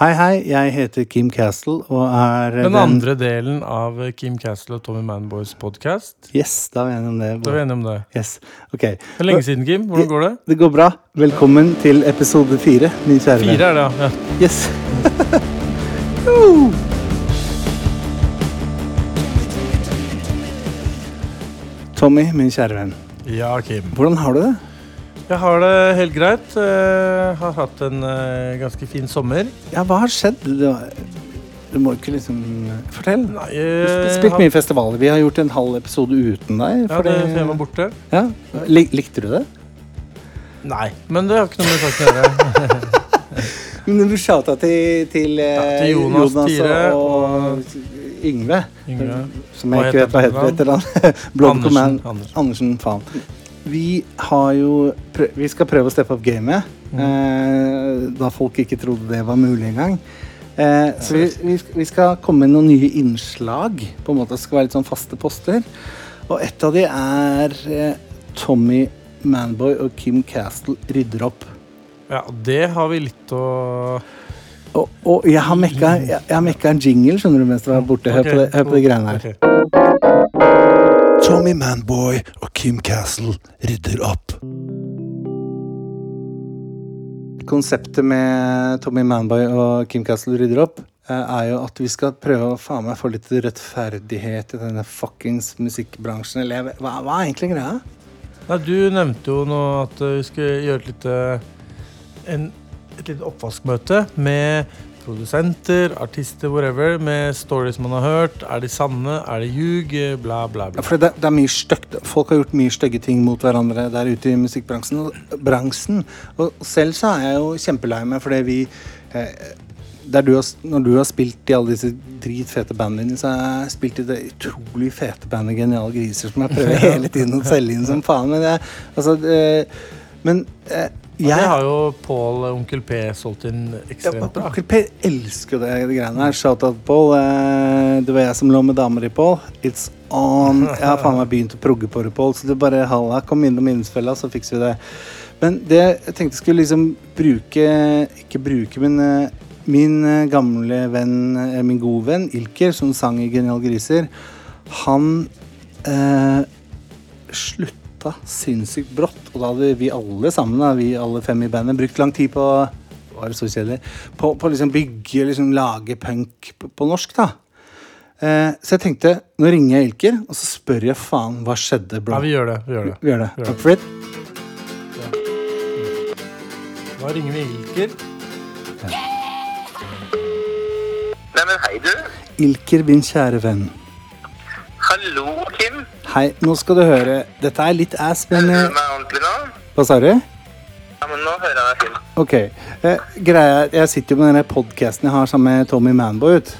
Hei, hei. Jeg heter Kim Castle og er Den andre delen av Kim Castle og Tommy Manboys podkast. Yes, da er vi enige om det. Da er vi enige om det. Yes, ok. Det er lenge siden, Kim. Hvordan går det? Det går bra. Velkommen til episode fire, min kjære venn. Fire er det, ja. ja. Yes. Tommy, min kjære venn. Ja, Kim. Hvordan har du det? Jeg har det helt greit. Jeg har hatt en eh, ganske fin sommer. Ja, hva har skjedd? Du, må ikke liksom Fortell. Nei, Du jeg spilt mye festivaler. Vi har gjort en halv episode uten deg. Ja, det, jeg var borte. ja. Likte du det? Nei, men det har ikke noe med saken å gjøre. Men du shouta til, til, eh, Ja, til Jonas Tiere og, Yngve. Yngve. Som jeg ikke vet hva heter. Blood Andersen, Andersen. Andersen, faen. Vi har jo Vi skal prøve å steppe opp gamet. Mm. Eh, da folk ikke trodde det var mulig engang. Eh, så vi, vi, vi skal komme med noen nye innslag. På en måte Det skal være litt sånn faste poster. Og et av de er eh, Tommy Manboy og Kim Castle rydder opp. Ja, det har vi litt å Og, og jeg har mekka, jeg, jeg har mekka en jingle skjønner du, mens du var borte. Hør, Ok, på det, hør på de greiene her. ok. Tommy Manboy og Kim Castle rydder opp. Konseptet med Tommy Manboy og Kim Castle rydder opp, eh, er jo at vi skal prøve å faen meg få litt rettferdighet i denne fuckings musikkbransjen. Eller hva, hva er egentlig greia? Nei, du nevnte jo nå at eh, vi skulle gjøre et lite, en, et lite oppvaskmøte med produsenter, artister, whatever, med stories man har hørt. Er de sanne? Er det ljug? Bla, bla, Ja, bla. for det, det er mye stygt. Folk har gjort mye stygge ting mot hverandre der ute i musikkbransjen. Og, bransjen. og selv så er jeg jo kjempelei meg fordi vi eh, der du har, Når du har spilt i alle disse dritfete bandene så har jeg spilt i det utrolig fete bandet Geniale Griser, som jeg prøver hele tiden å selge inn som faen. Men, jeg, altså, det, men eh, Ja, jeg det har jo Pål Onkel P solgt inn ekstremt bra. Onkel P elsker det, de greiene her. Shout-out, Paul. Eh, det var jeg som lå med damer i, Paul. It's on. Jeg har faen meg begynt å progge på det, Paul. Så du bare halla, kom innom innspillet, så fikser vi det. Men det jeg tenkte jeg skulle liksom bruke Ikke bruke, men eh, min eh, gamle venn, min gode venn Ilker, som sang i Genial Griser, han eh, slutta sinnssykt brått. Og da hadde vi alle sammen, da, vi alle fem i bandet, brukt lang tid på var det så kjedelig? På, på liksom bygge, liksom lage punk på, på norsk, da. Eh, så jeg tenkte, nå ringer jeg Ilker, og så spør jeg faen hva skjedde, bro. Ja, vi gjør det. Vi gjør det. Vi gjør det. Vi gjør Takk for det. Da ringer vi Ilker. Nei, men hei, du. Ilker, min kjære venn. Hallo, Kim. Hei, nå skal du høre. Dette er litt ass, men Hører eh, du meg ordentlig nå? Hva sa du? Ja, men nå hører jeg deg fint. Ok. Eh, greia, er- jeg sitter jo med denne podkasten jeg har sammen med Tommy Manboy. Ut.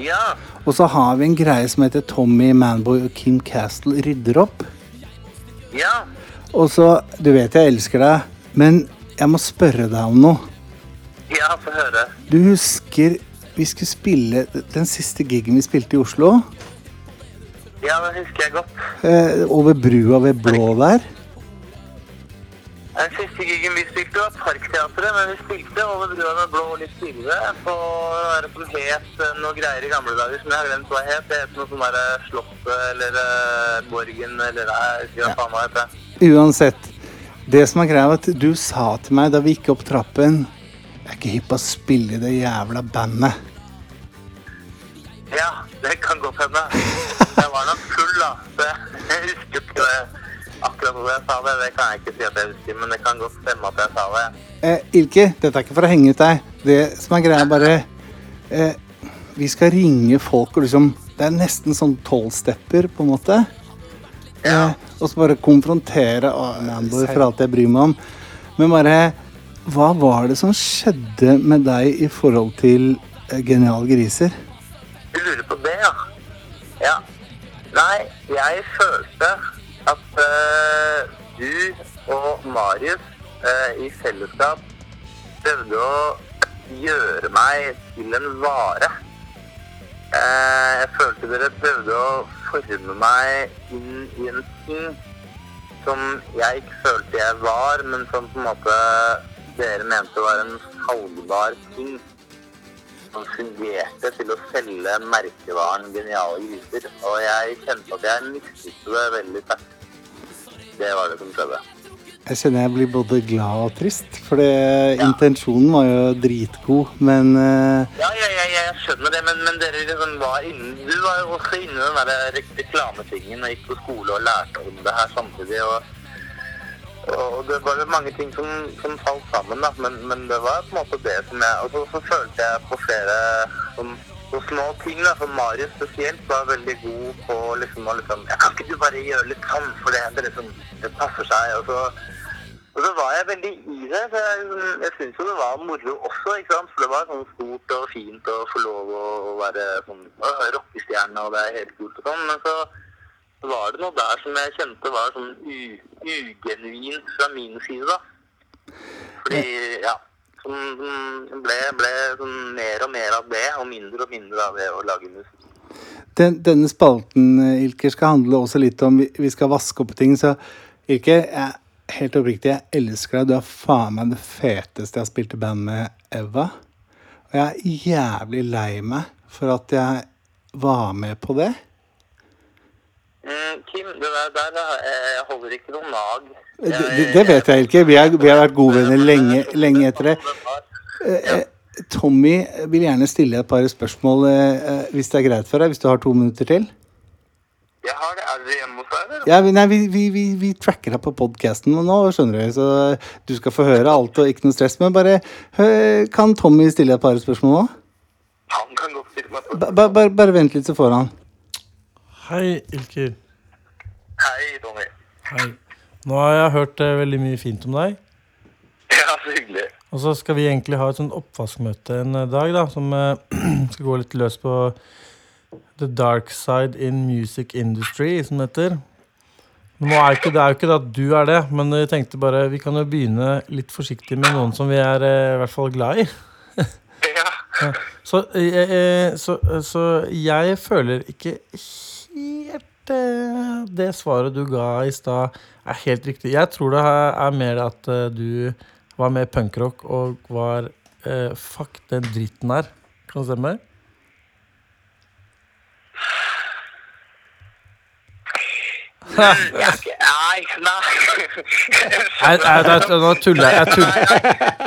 Ja. Og så har vi en greie som heter Tommy Manboy og Kim Castle rydder opp. Ja. Og så Du vet jeg elsker deg, men jeg må spørre deg om noe. Ja, få høre. Du husker vi skulle spille den siste gigen vi spilte i Oslo? Ja, det husker jeg godt. Eh, over brua ved Blå der? Den siste gigen vi spilte var Parkteatret, men vi spilte over brua med blå litt tidligere på det som het eh, noe greier i gamle dager som jeg har glemt hva het. Det het noe sånn derre Slottet eller eh, Borgen eller nei, jeg husker hva faen det heter. Uansett. Det som er greia, er at du sa til meg da vi gikk opp trappen Jeg er ikke hypp på å spille i det jævla bandet. Ja, det kan godt hende. Jeg var nok full, da. Så jeg husker ikke det. akkurat hvor jeg sa det. Det kan jeg ikke si at jeg husker, men det kan godt stemme at jeg sa det. Eh, Ilke, dette er ikke for å henge ut deg. Det som er greia, er bare eh, Vi skal ringe folk og liksom Det er nesten sånn tolvstepper, på en måte. Eh, og så bare konfrontere oh, Manboy for alt jeg bryr meg om. Men bare Hva var det som skjedde med deg i forhold til eh, Genial Griser? Jeg følte at uh, du og Marius uh, i fellesskap prøvde å gjøre meg til en vare. Uh, jeg følte dere prøvde å forme meg inn i en ting som jeg ikke følte jeg var, men som på en måte dere mente var en salgbar ting. Som fungerte til å selge merkevaren Geniale griser. Og jeg kjente at jeg mistet det veldig sterkt. Det var det som skjedde. Jeg kjenner jeg blir både glad og trist, for ja. intensjonen var jo dritgod, men uh... Ja, ja, jeg, jeg skjønner det, men, men dere liksom var inne, du var jo også inne i den der re- reklametingen og gikk på skole og lærte om det her samtidig. Og, og det var mange ting som, som falt sammen, da, men, men det var på en måte det som jeg Og så, så følte jeg på flere som, så små ting, da, for Marius spesielt var veldig god på liksom å liksom jeg kan ikke du bare gjøre litt sånn, for det, det, liksom, det passer seg? Og så og så var jeg veldig i det. så Jeg, jeg syns jo det var moro også, ikke sant. For det var sånn stort og fint å få lov å, være sånn rockestjerne, og det er helt kult og sånn. Men så var det noe der som jeg kjente var sånn ugenuint fra min side, da. Fordi, ja. Som ble, ble sånn mer og mer av det, og mindre og mindre av det å lage musikk. den, denne spalten, eh, Ilker, skal handle også litt om vi, vi skal vaske opp ting. Så Ilker, jeg, helt oppriktig, jeg elsker deg. Du er faen meg det feteste jeg har spilt i band med, Eva. Og jeg er jævlig lei meg for at jeg var med på det. Mm, Kim, det der, der eh, holder ikke noe nag. Det, det, det vet jeg ikke. Vi, er, vi har vært gode venner lenge, lenge etter det. Eh, Tommy vil gjerne stille et par spørsmål eh, eh, hvis det er greit for deg. Hvis du har to minutter til. Jeg har det. Er dere hjemme hos deg? Ja, vi, nei, vi, vi, vi, vi tracker deg på podkasten nå, skjønner du. Så du skal få høre alt og ikke noe stress. Men bare Kan Tommy stille et par spørsmål nå? Han kan godt stille meg spørsmål. Ba, ba, bare, bare vent litt, så får han. Hei, Ilker. Hei, Tommy. Hei. Nå har jeg hørt eh, veldig mye fint om deg. Ja, så hyggelig. Og så skal vi egentlig ha et sånt oppvaskmøte en eh, dag, da, som eh, skal gå litt løs på The Dark Side in Music Industry, som det heter. Nå er ikke, det er jo ikke det at du er det, men jeg tenkte bare vi kan jo begynne litt forsiktig med noen som vi er eh, i hvert fall glad i. Ja. Så, eh, eh, så, så jeg føler ikke helt uh, det svaret du ga i stad, er helt riktig. Jeg tror det er er mer at uh, du var med punkrock og var eh, Fuck den dritten her. Kan det stemme? Jeg ikke Nei, nei. Nei, nei, nei, nå tuller jeg. jeg tuller.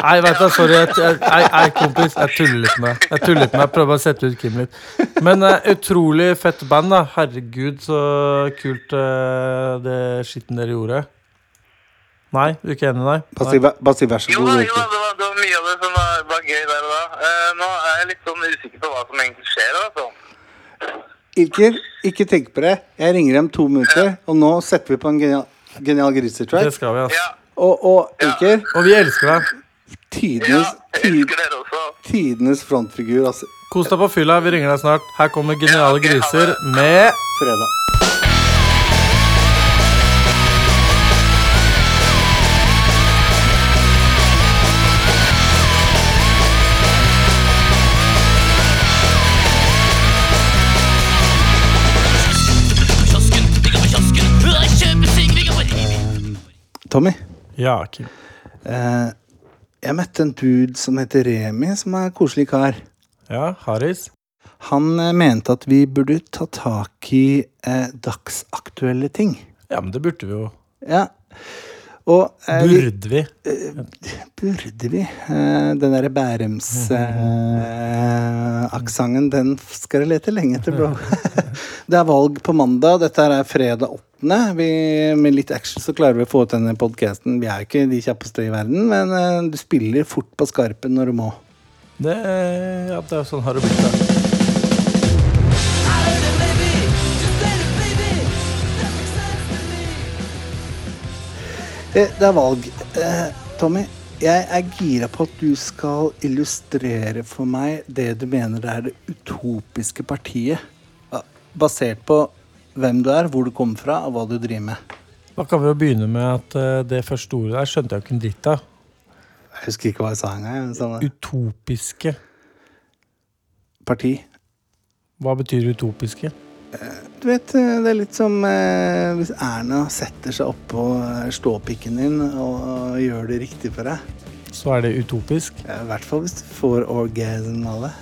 Nei, vet du, sorry. Jeg, jeg, kompis, jeg tuller litt med. Jeg tuller litt med deg. Prøver bare å sette ut Kim litt. Men uh, utrolig fett band, da. Herregud, så kult uh, det skitten dere gjorde. Nei, du er ikke enig, nei? Bare si, vær- så Jo god. jo det var, det var mye av det som var, var gøy der og da. Uh, nå er jeg litt sånn usikker på hva som egentlig skjer. Altså. Ilker, ikke tenk på det. Jeg ringer dem to minutter, og nå setter vi på en genial, genial Det skal vi, altså. Ja, Og, og Ilker, Og vi elsker deg. tidenes, tid, tidenes frontfigur. Altså, Kos deg på fylla. Vi ringer deg snart. Her kommer Geniale griser med fredag. Tommy, Ja, Kim. eh, jeg møtte en dude som heter Remi, som er en koselig kar. Ja, Haris. Han eh, mente at vi burde ta tak i eh, dagsaktuelle ting. Ja, men det burde vi jo. Ja. Og eh, vi, Burde vi? burde vi? Eh, den derre Bærums-aksenten, eh, den skal jeg lete lenge etter, bro. det er valg på mandag. Dette er fredag 8. Vi, med litt action så klarer vi å få ut denne podkasten. Vi er ikke de kjappeste i verden, men eh, du spiller fort på skarpen når du må. Det, ja, det er sånn har det blitt. Da. Eh, Det er valg. Eh, Tommy, jeg er gira på at du skal illustrere for meg det du mener det er det utopiske partiet. Basert på hvem du er, hvor du kommer fra, og hva du driver med. Da kan vi jo begynne med at eh, det første ordet der skjønte jeg jo ikke en dritt av. Jeg husker ikke hva jeg sa engang. Sånn Utopiske. parti. Hva betyr utopiske? Du vet, eh, det er litt som eh, hvis Erna setter seg oppå eh, ståpikken din og gjør det riktig for deg. Så er det utopisk. I hvert fall hvis du får orgasm av det.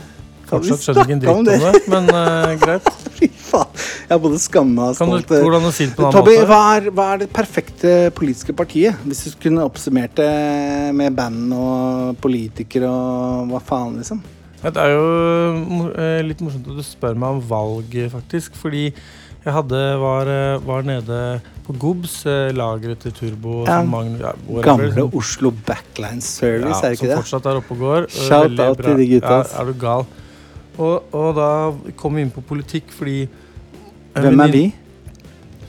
Fortsatt skjønner ikke en dritt om det, men uh, greit. Fy faen. Jeg både skamma og Kan du, hvordan du si det på en annen Tobby, måte? hva er, hva er det perfekte politiske partiet? Hvis du kunne oppsummert det med band og politikere og hva faen, liksom? Det er jo eh, litt morsomt at du spør meg om valg, faktisk. Fordi jeg hadde, var, eh, var nede på Gobs, eh, lageret til Turbo. Ja. som Magn, ja, Gamle som- Oslo Backline Service, er det som ikke det? fortsatt er oppe og går. Eh, Shout out til de gutta. Ja, er du gal? Og, og da kom vi inn på politikk fordi Hvem er vi?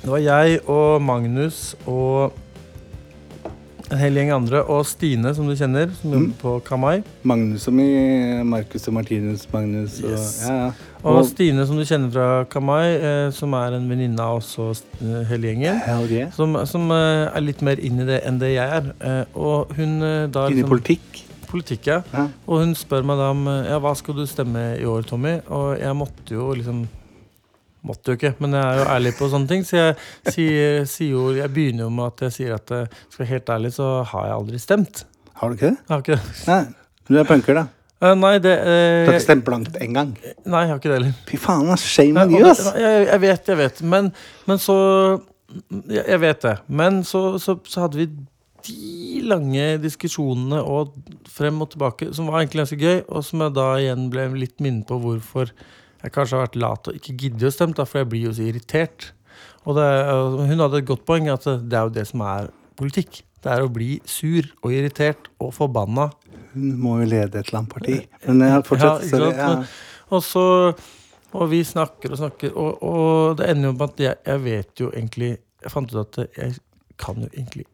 Det var jeg og Magnus og en hel gjeng andre. Og Stine, som du kjenner, som jobber Mm. på Kamai. Magnus som i Marcus og Martinus Magnus og Yes. ja, ja. Og Og- Stine, som du kjenner fra Kamai, eh, som er en venninne av oss og eh, hele gjengen. Yeah. Som, som eh, er litt mer inn i det enn det jeg er. Eh, og hun eh, da Inn i liksom- politikk. Politikk, jeg. Ja. Og hun spør meg da om eh, ja, hva skal du stemme i år, Tommy. Og jeg måtte jo liksom Måtte jo ikke, men jeg er jo ærlig på sånne ting. Så jeg sier, sier jo Jeg begynner jo med at jeg sier at eh, skal være helt ærlig, så har jeg aldri stemt. Har du ikke det? Jeg har ikke det. Nei. Du er punker, da. Uh, nei, det Du har ikke stemt blankt engang. Nei, jeg har ikke det heller. Fy faen, ass. Shame on you, ass. Jeg, jeg vet, jeg vet. Men, men så jeg, jeg vet det. Men så, så, så hadde vi de lange diskusjonene og frem og tilbake, som var egentlig ganske gøy, og som jeg da igjen ble litt minnet på hvorfor jeg kanskje har vært lat og ikke giddet å stemme, for jeg blir jo så irritert. Og det, hun hadde et godt poeng, at det er jo det som er politikk. Det er å bli sur og irritert og forbanna Hun må jo lede et eller annet parti. Men jeg har fortsatt Ja, ja. Og så Og vi snakker og snakker, og, og det ender jo med at jeg, jeg vet jo egentlig Jeg fant ut at jeg kan jo egentlig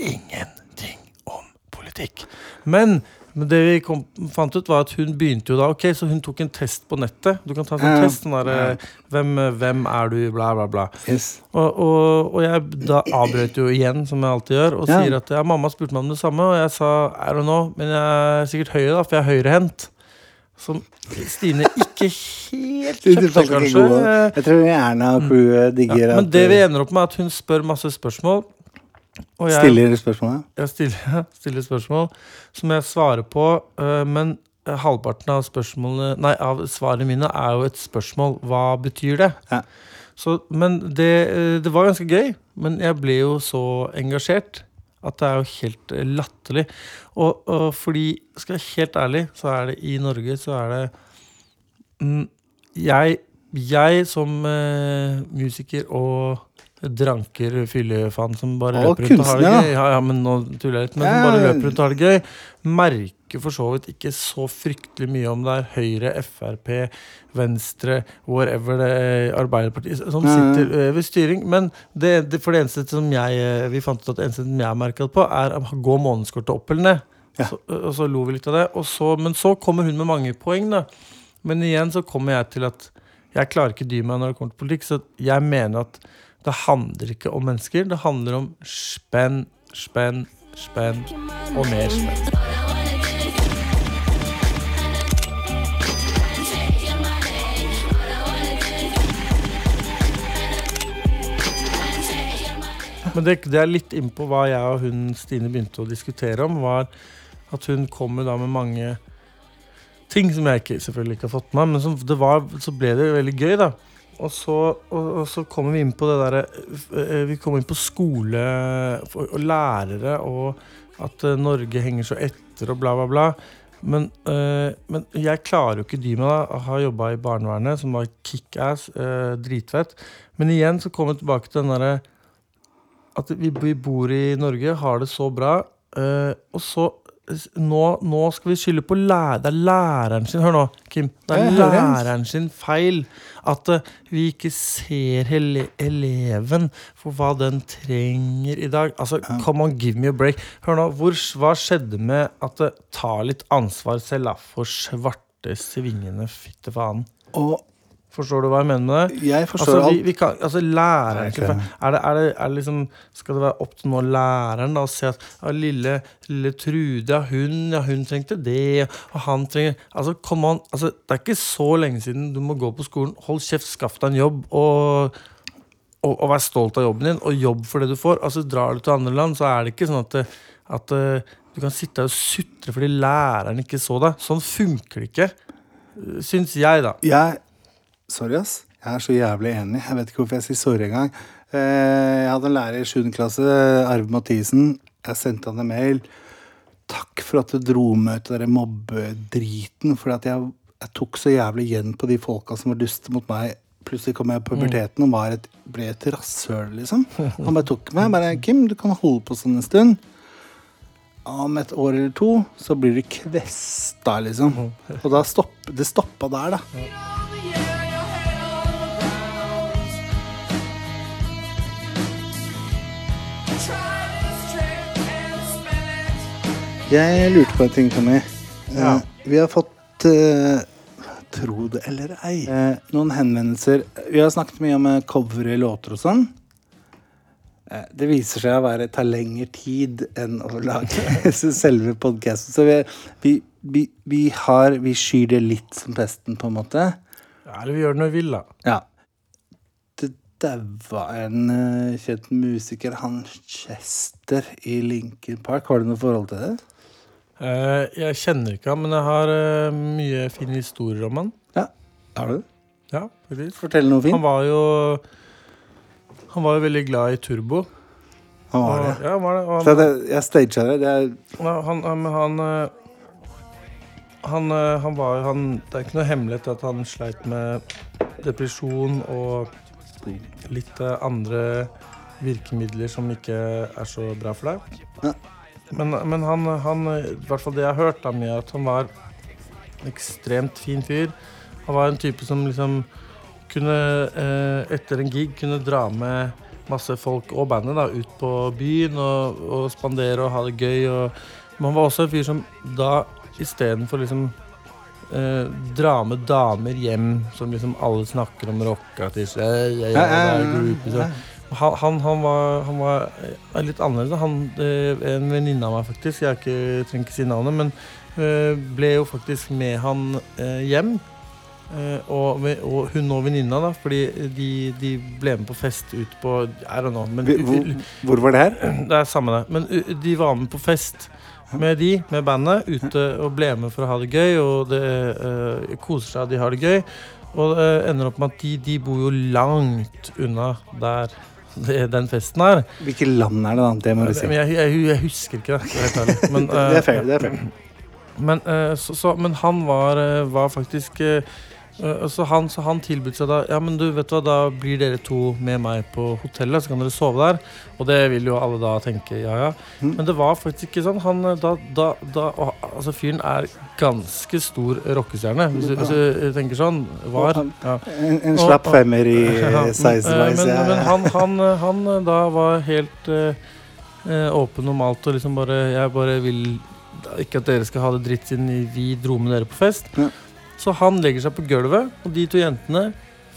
ingenting om politikk. Men, men det vi kom, fant ut, var at hun begynte jo da Ok, så hun tok en test på nettet. Du kan ta en sånn Ja. test. Sånn der, hvem, hvem er du? Bla, bla, bla. Yes. Og, og, og jeg da avbrøt jo igjen, som jeg alltid gjør, og Ja. sier at ja, mamma spurte meg om det samme, og jeg sa I don't know, men jeg er sikkert høyre, da, for jeg er høyrehendt. Som Stine ikke helt Du, du kjøpte, kanskje. Jeg tror Erna og crewet digger Ja, men det vi eh, ender opp med, er at hun spør masse spørsmål. Og jeg, stiller spørsmålet. jeg stiller, stiller spørsmål som jeg svarer på, øh, men øh, halvparten av spørsmålene Nei, av svarene mine er jo et spørsmål. Hva betyr det? Ja. Så, men det, øh, det var ganske gøy. Men jeg ble jo så engasjert at det er jo helt latterlig. Og, og fordi, skal jeg være helt ærlig, så er det i Norge så er det mm, Jeg, jeg som uh, musiker og dranker fyllefan som bare Og løper rundt og har det gøy. Ja, ja, men nå tuller jeg litt. Men som bare løper rundt og har det gøy. Merker for så vidt ikke så fryktelig mye om det er Høyre, Frp, Venstre, whatever det er, Arbeiderpartiet som sitter ja. øh, ved styring. Men det, det, for det eneste som jeg øh, Vi fant ut at det eneste som jeg merka det på, er går månedskortet opp eller ned. Ja. Så, og så lo vi litt av det. Så, men så kommer hun med mange poeng, da. Men igjen så kommer jeg til at jeg klarer ikke dy meg når det kommer til politikk. Så jeg mener at det handler ikke om mennesker. Det handler om spenn, spenn, spenn og mer spenn. Men det, det er litt innpå hva jeg og hun Stine begynte å diskutere om, var at hun kommer da med mange ting som jeg ikke, selvfølgelig ikke har fått med meg, men som det var, så ble det veldig gøy, da. Og så, og, og så kommer vi inn på det derre eh, Vi kommer inn på skole og, lærere, og at eh, Norge henger så etter, og bla, bla, bla. Men, øh, men jeg klarer jo ikke dy meg. da Jeg har jobba i barnevernet, som var kickass, Øh, dritfett. Men igjen så kommer vi tilbake til den derre at vi, vi bor i Norge, har det så bra, Øh, og så nå, nå skal vi skylde på lærer, det er læreren sin Hør nå, Kim. Det er læreren sin feil at uh, vi ikke ser hele eleven for hva den trenger i dag. Altså, Come on, give me a break. Hør nå, hvor, hva skjedde med at det tar litt ansvar selv da, for svarte svingende fittefaen? Og Forstår du hva jeg mener med det? jeg forstår Altså, vi, vi kan, altså læreren Nei, ikke. er, det, er, det, er det liksom Skal det være opp til nå læreren da å se at ja, lille, lille Trude, ja, hun, ja, hun trengte det, og han trenger Altså, come on. Altså, det er ikke så lenge siden du må gå på skolen. Hold kjeft, skaff deg en jobb, og, og, og vær stolt av jobben din, og jobb for det du får. Altså, Drar du til andre land, så er det ikke sånn at, at eh, du kan sitte og sutre fordi læreren ikke så deg. Sånn funker det ikke. Syns jeg, da. Jeg Sorry, ass. Jeg er så jævlig enig. Jeg vet ikke hvorfor jeg sier sorry engang. Eh, Jeg hadde en lærer i 7. klasse, Arve Mathisen. Jeg sendte han en mail. Takk for at du dro med ut den mobbedriten. For jeg, jeg tok så jævlig igjen på de folka som var duste mot meg. Plutselig kom jeg i puberteten og et, ble et rasshøl, liksom. Han bare tok meg. bare, Kim, du kan holde på sånn en stund. Om et år eller to så blir du kvesta, liksom. Og da stopp, det stoppa der, da. Jeg lurte på en ting, Tommy. Eh, Ja. Vi har fått eh, Tro det eller ei. Eh, noen henvendelser. Vi har snakket mye om covere låter og sånn. Eh, det viser seg å være ta lengre tid enn å lage selve podkasten. Så vi, vi, vi, vi har Vi skyr det litt som pesten, på en måte. Ja, eller vi gjør det når vi vil, da. Ja. Det daua en kjent musiker, han Chester i Linkin Park. Har du noe forhold til det? Eh, jeg kjenner ikke han, men jeg har eh, mye fine historier om han. Ja. Har du? Ja, faktisk. Fortell noe fint. Han var jo Han var jo veldig glad i turbo. Han var Og- det. Ja, han var det. Og han, det, jeg staged det. det er, han, han, han, eh, han, eh, han var han, Det er ikke noe hemmelighet at han sleit med depresjon og litt andre virkemidler som ikke er så bra for deg. Ja. Men, men han, han, i hvert fall det jeg har hørt, da, mye, at han var en ekstremt fin fyr. Han var en type som liksom kunne, eh, etter en gig, kunne dra med masse folk og bandet da, ut på byen og, og spandere og ha det gøy. Og, men han var også en fyr som da istedenfor liksom eh, dra med damer hjem, som liksom alle snakker om rockartister ja, ja, ja, han, han, han, var, han var eh, litt annerledes. Han, eh, en venninne av meg, faktisk, jeg er ikke, trenger ikke si navnet, men eh, ble jo faktisk med han hjem. Og, og hun og venninna, da, fordi de, de ble med på fest ut på I don't know. Men, hvor, hvor var det her? det er samme det. Men de var med på fest med de, med bandet, ute og ble med for å ha det gøy. Og det uh, koser seg, de har det gøy. Og det ender opp med at de, de bor jo langt unna der det, den festen her. Hvilket land er det, da? Det må du si. Jeg, jeg, jeg husker ikke det. Men, Det er feil fair. det er fair. men, eh, så, så, men han var, eh, var faktisk eh, eh, så, han, så han tilbød seg da Ja, men du, vet hva, da blir dere to med meg på hotellet, så kan dere sove der. Og det vil jo alle da tenke, ja ja. Mm. Men det var faktisk ikke sånn. Han eh, da, da, da Altså, fyren er ganske stor rockestjerne, hvis hvis du tenker sånn. Var. Ja. En, en Og- slapp og- femmer i size-wise. Men, ja. men han, han, han eh, da var helt eh, eh, åpen om alt og liksom bare Jeg bare vil ikke at dere skal ha det dritt siden vi dro med dere på fest. Ja. Så han legger seg på gulvet, og de to jentene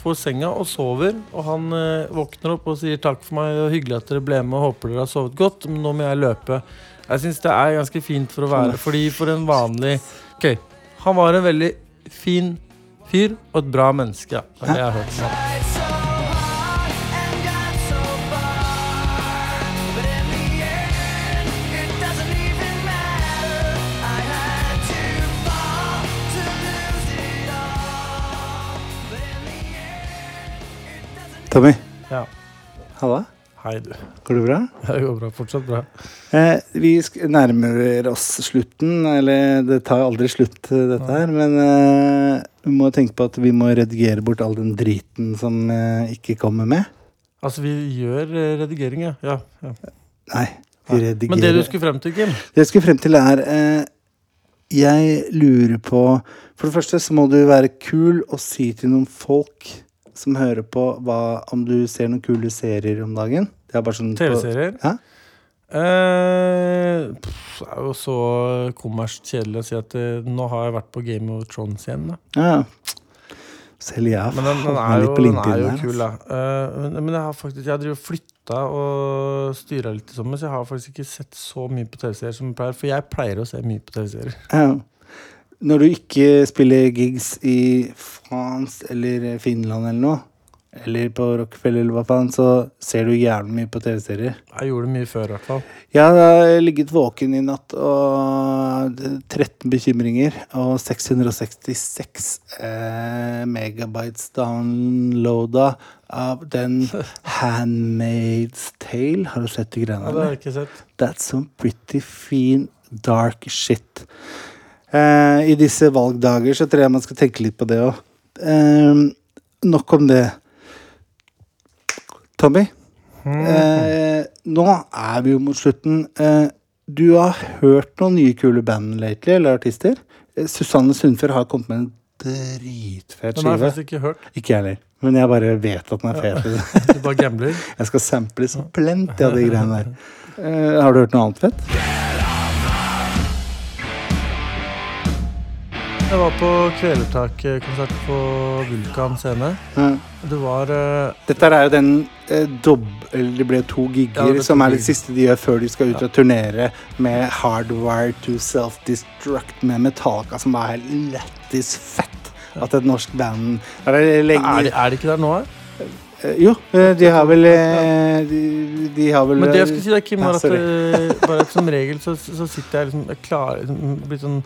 får senga og sover. Og han eh, våkner opp og sier takk for meg, og hyggelig at dere ble med og håper dere har sovet godt, men nå må jeg løpe. Jeg syns det er ganske fint for å være Fordi for en vanlig Ok, han var en veldig fin fyr og et bra menneske. Ja. Det er jeg har hørt om. Tommy, Ja. halla. Hei, du. Går det bra? Det går bra. Fortsatt bra. Eh, vi nærmer oss slutten. Eller det tar aldri slutt, eh, dette her. Men eh, vi må tenke på at vi må redigere bort all den driten som eh, ikke kommer med. Altså, vi gjør eh, redigering, ja. ja, ja. Nei, vi redigerer. Men det du skulle frem til, Kim Det jeg skulle frem til er eh, Jeg lurer på For det første så må du være kul og si til noen folk som hører på, hva, om du ser noen kule serier om dagen. Sånn TV-serier? Ja? Eh, pff, det er jo så kommersielt kjedelig å si at eh, nå har jeg vært på Game of Thrones igjen. Da. Ja. Selv jeg har Men den, den, er, jo, den er jo kul, altså. da. Eh, men, men jeg har faktisk Jeg drevet flytta og styra litt i sommer, så jeg har faktisk ikke sett så mye på TV-serier som jeg pleier. For jeg pleier å se mye på TV-serier. Ja. Når du ikke spiller gigs i France eller Finland eller noe, eller på Rockefeller, eller hva faen, så ser du jævlig mye på TV-serier. Jeg gjorde det mye før, i hvert fall. Jeg har ligget våken i natt og 13 bekymringer og 666 eh, megabytes downloada av den Handmaid's Tale. Har du sett de Ja, greiene det har jeg ikke sett. That's some pretty fin dark shit. Eh, I disse valgdager så tror jeg man skal tenke litt på det òg. Eh, nok om det. Tommy, eh, nå er vi jo mot slutten. Eh, du har hørt noen nye kule band lately, eller artister? Eh, Susanne Sundfør har kommet med en dritfet Den har jeg faktisk ikke hørt. Ikke jeg heller, men jeg bare vet at den er fet. Du bare gambler. Jeg skal sample så plenty av de greiene der. Eh, har du hørt noe annet fett? Jeg var på Kvelertak-konsert på Vulkan scene. Ja. Det var uh, Dette er jo den uh, dobb... Eller det ble to gigger, ja, som er det siste de gjør før de skal ut og turnere med Hardwire to Self-Destruct med Metallica, som var helt lættis fett. At et norsk band Er det lenge er, det, er det ikke der nå? eh? Eh, Jo, eh, de har vel eh, de, de har vel Men det jeg skulle si da, Kim, var at, eh, bare at som regel så, så sitter jeg liksom klarer liksom, blitt sånn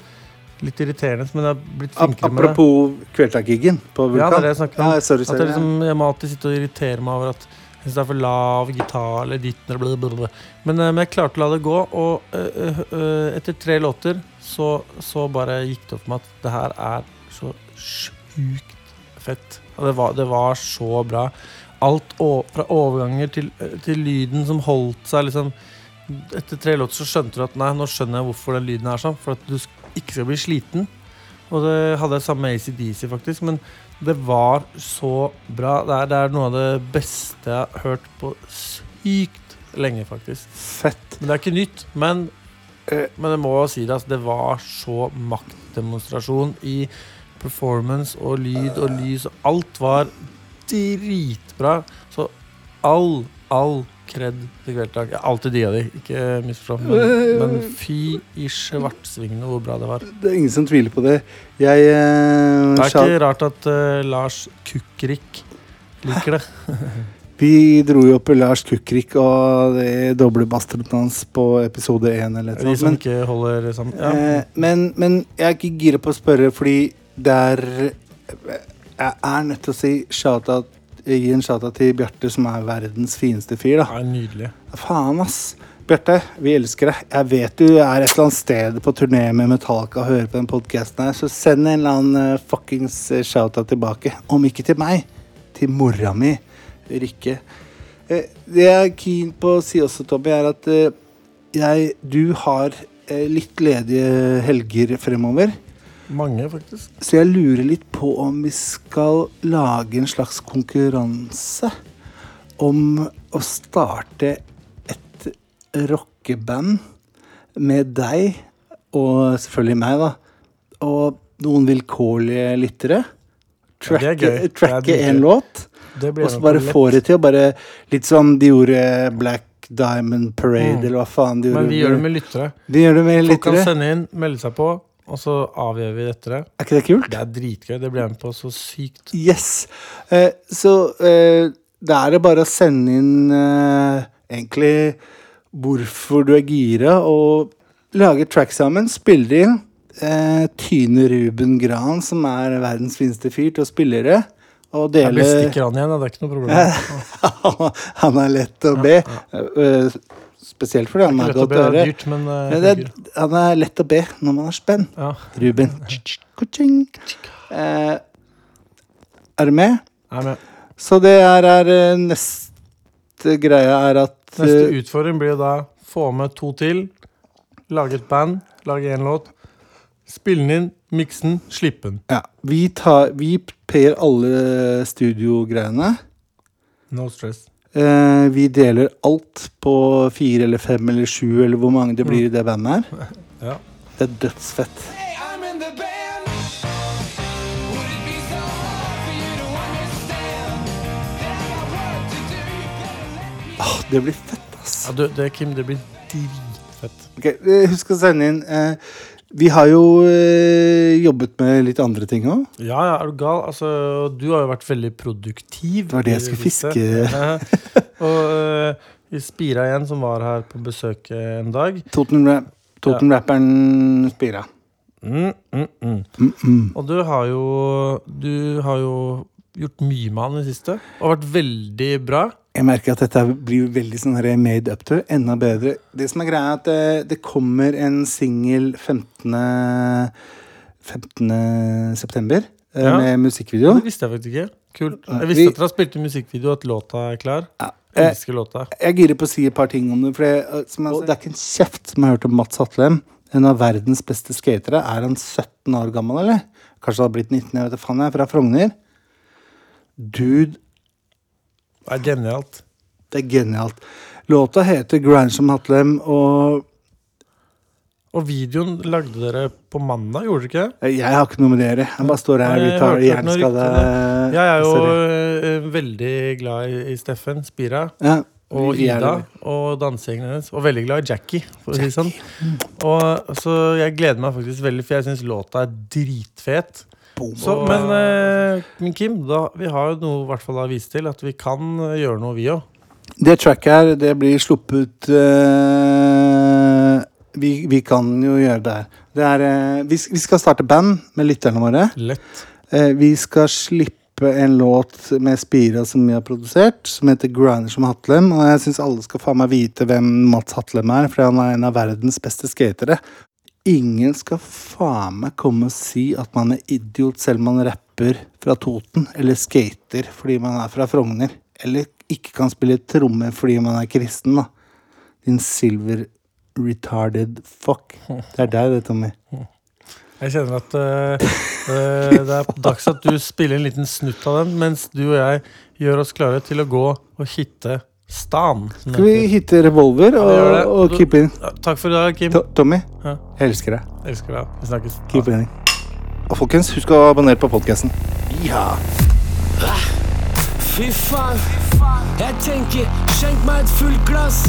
litt irriterende, men jeg har blitt flinkere med det. Apropos Kvelertak-giggen på Vulkan. Ja, det er det jeg snakker om. Ja, sorry, At jeg, liksom, jeg må alltid sitte og irritere meg over at jeg synes det er for lav gitar eller ditt. Men, eh, men jeg klarte å la det gå, og øh, eh, etter tre låter så, så bare gikk det opp for meg at det her er så sjukt fett. Det var, det var så bra. Alt fra overganger til, til lyden som holdt seg liksom Etter tre låter så skjønte du at nei, nå skjønner jeg hvorfor den lyden er sånn. For at du sk- ikke skal bli sliten. Og det hadde jeg samme med ACDC, faktisk. Men det var så bra. Det er, det er noe av det beste jeg har hørt på sykt lenge, faktisk. Fett. Men det er ikke nytt. Men, Eh. men jeg må si det, altså, det var så maktdemonstrasjon i performance og lyd og lys. Alt var dritbra. Så all, all kred til Kvelertak. Jeg har alltid digga de, ikke misforstå. Men, men fy i svartsvingene hvor bra det var. Det er ingen som tviler på det. Jeg eh, Det er ikke rart at eh, Lars Kukrik liker det. Vi dro jo opp Lars Kukrik og det doble bastarden hans på episode én eller De som sånt. ikke holder sammen. Ja. Eh, men, men jeg er ikke gira på å spørre, fordi det er Jeg er nødt til å si shout-out gi en shout-out til Bjarte, som er verdens fineste fyr. da Ja, nydelig. Faen, ass. Bjarte, vi elsker deg. Jeg vet du er et eller annet sted på turné med Metallica og hører på den podkasten her, så send en eller annen eh, fuckings eh, shout-out tilbake. Om ikke til meg, til mora mi, Rikke. Eh, det jeg er keen på å si også, Tobby, er at jeg Du har litt ledige helger fremover. Mange, faktisk. Så jeg lurer litt på om vi skal lage en slags konkurranse om å starte et rockeband med deg, og selvfølgelig meg, da, og noen vilkårlige lyttere. Ja, er. Tracke, tracke en låt, og så bare få det til bare Litt som de gjorde Black Diamond Parade, Mm. eller hva faen de gjorde. Men vi gjør det med lyttere. De gjør det med Folk kan sende inn, melde seg på, og så avgjør vi dette. Er ikke det kult? Det er dritgøy. Det blir jeg med på så sykt. Yes. Eh, så eh, da er det bare å sende inn eh, egentlig hvorfor du er gira, og lage track sammen. Spille det inn. Eh, tyne Ruben Gran, som er verdens fineste fyr, til å spille det. Og Jeg dele bestikker han igjen, det er ikke noe problem. Han er lett å be. Eh, spesielt fordi han er godt å høre. det er dyrt, men eh, Men det, er- han er lett å be når man har spenn. Ja. Ruben. Eh, er du med? Jeg er med. Så det er, er eh, neste greia er at Neste eh, utfordring blir da få med to til, lage et band, lage én låt, spille den inn, mikse den, slippe den. ja, vi, tar, vi payer alle studiogreiene. No stress. Eh, vi deler alt på fire eller fem eller sju eller hvor mange det blir i det bandet her. Ja. Det er dødsfett. Åh, det blir fett, ass. Ja, du, det, Kim, det blir dritfett. Ok, eh, Husk å sende inn. Eh, Vi har jo eh, jobbet med litt andre ting òg. Ja, ja, er du gal? Altså, du har jo vært veldig produktiv. Det var det jeg skulle fiske. Ja. Og uh, Spira igjen, som var her på besøk eh, en dag. Toten-rapperen Toten Spira. Mm, mm, mm. Mm -mm. Og du har jo Du har jo gjort mye med han i det siste. Og vært veldig bra. Jeg merker at dette blir veldig sånn made up to. Enda bedre. Det som er greia, er at det, det kommer en singel 15. 15. september eh, Ja. med musikkvideo. Det visste jeg faktisk ikke. Kult. Jeg vi- visste at dere har spilt i musikkvideo, at låta er klar. Ja. Jeg Eh, elsker låta. Jeg girer på å si et par ting om det. For det, eh, som jeg, det er ikke en kjeft som har hørt om Mats Hatlem. En av verdens beste skatere. Er han 17 år gammel, eller? Kanskje han har blitt 19, jeg vet faen. Jeg er fra Frogner. Dude, Det er genialt. det er genialt. Låta heter 'Grind som Hatlem', og Og videoen lagde dere på mandag, gjorde dere ikke det? jeg har ikke noe med det å gjøre. Jeg bare står her, og tar hjerneskade. Jeg er jo Sorry. eh, veldig glad i, Steffen Spira. ja, Og Ida og dansegjengen hennes. Og veldig glad i Jackie. Å sånn. Og, så jeg gleder meg faktisk veldig, for jeg syns låta er dritfet. Så, men, eh, men Kim, da, vi har jo noe hvert fall å vise til. At vi kan eh, gjøre noe, vi òg. Det tracket her, det blir sluppet eh, vi, vi kan jo gjøre det her. Det er, eh, vi, vi skal starte band med lytterne våre. Lett. Eh, vi skal slippe en låt med Spira som vi har produsert, som heter 'Grinder som Hatlem'. Og jeg syns alle skal faen meg vite hvem Mats Hatlem er, for han er en av verdens beste skatere. Ingen skal faen meg komme og si at man er idiot selv om man rapper fra Toten, eller skater fordi man er fra Frogner, eller ikke kan spille tromme fordi man er kristen, da. Din silver retarded fuck. Det er deg, det, Tommy. Jeg kjenner at uh, uh, det er dags at du spiller en liten snutt av den, mens du og jeg gjør oss klare til å gå og hitte stan. Skal vi hitte revolver Ja, gjør det. og, og keep in? Takk for i dag, Kim. To Tommy, Ja. jeg elsker deg. Elsker deg. Vi snakkes. Keep in. Og folkens, husk å abonnere på podkasten. Ja. Fy faen. Jeg tenker, skjenk meg et fullt glass.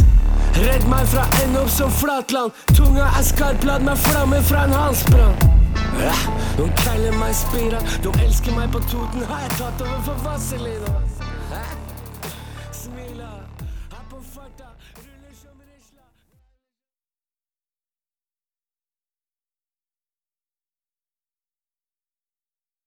Redd meg fra ende opp som flatland. Tunga er skarp, lad meg flamme fra en halsbrann. De kaller meg Spira, de elsker meg på Toten. Har jeg tatt over for Vazelina?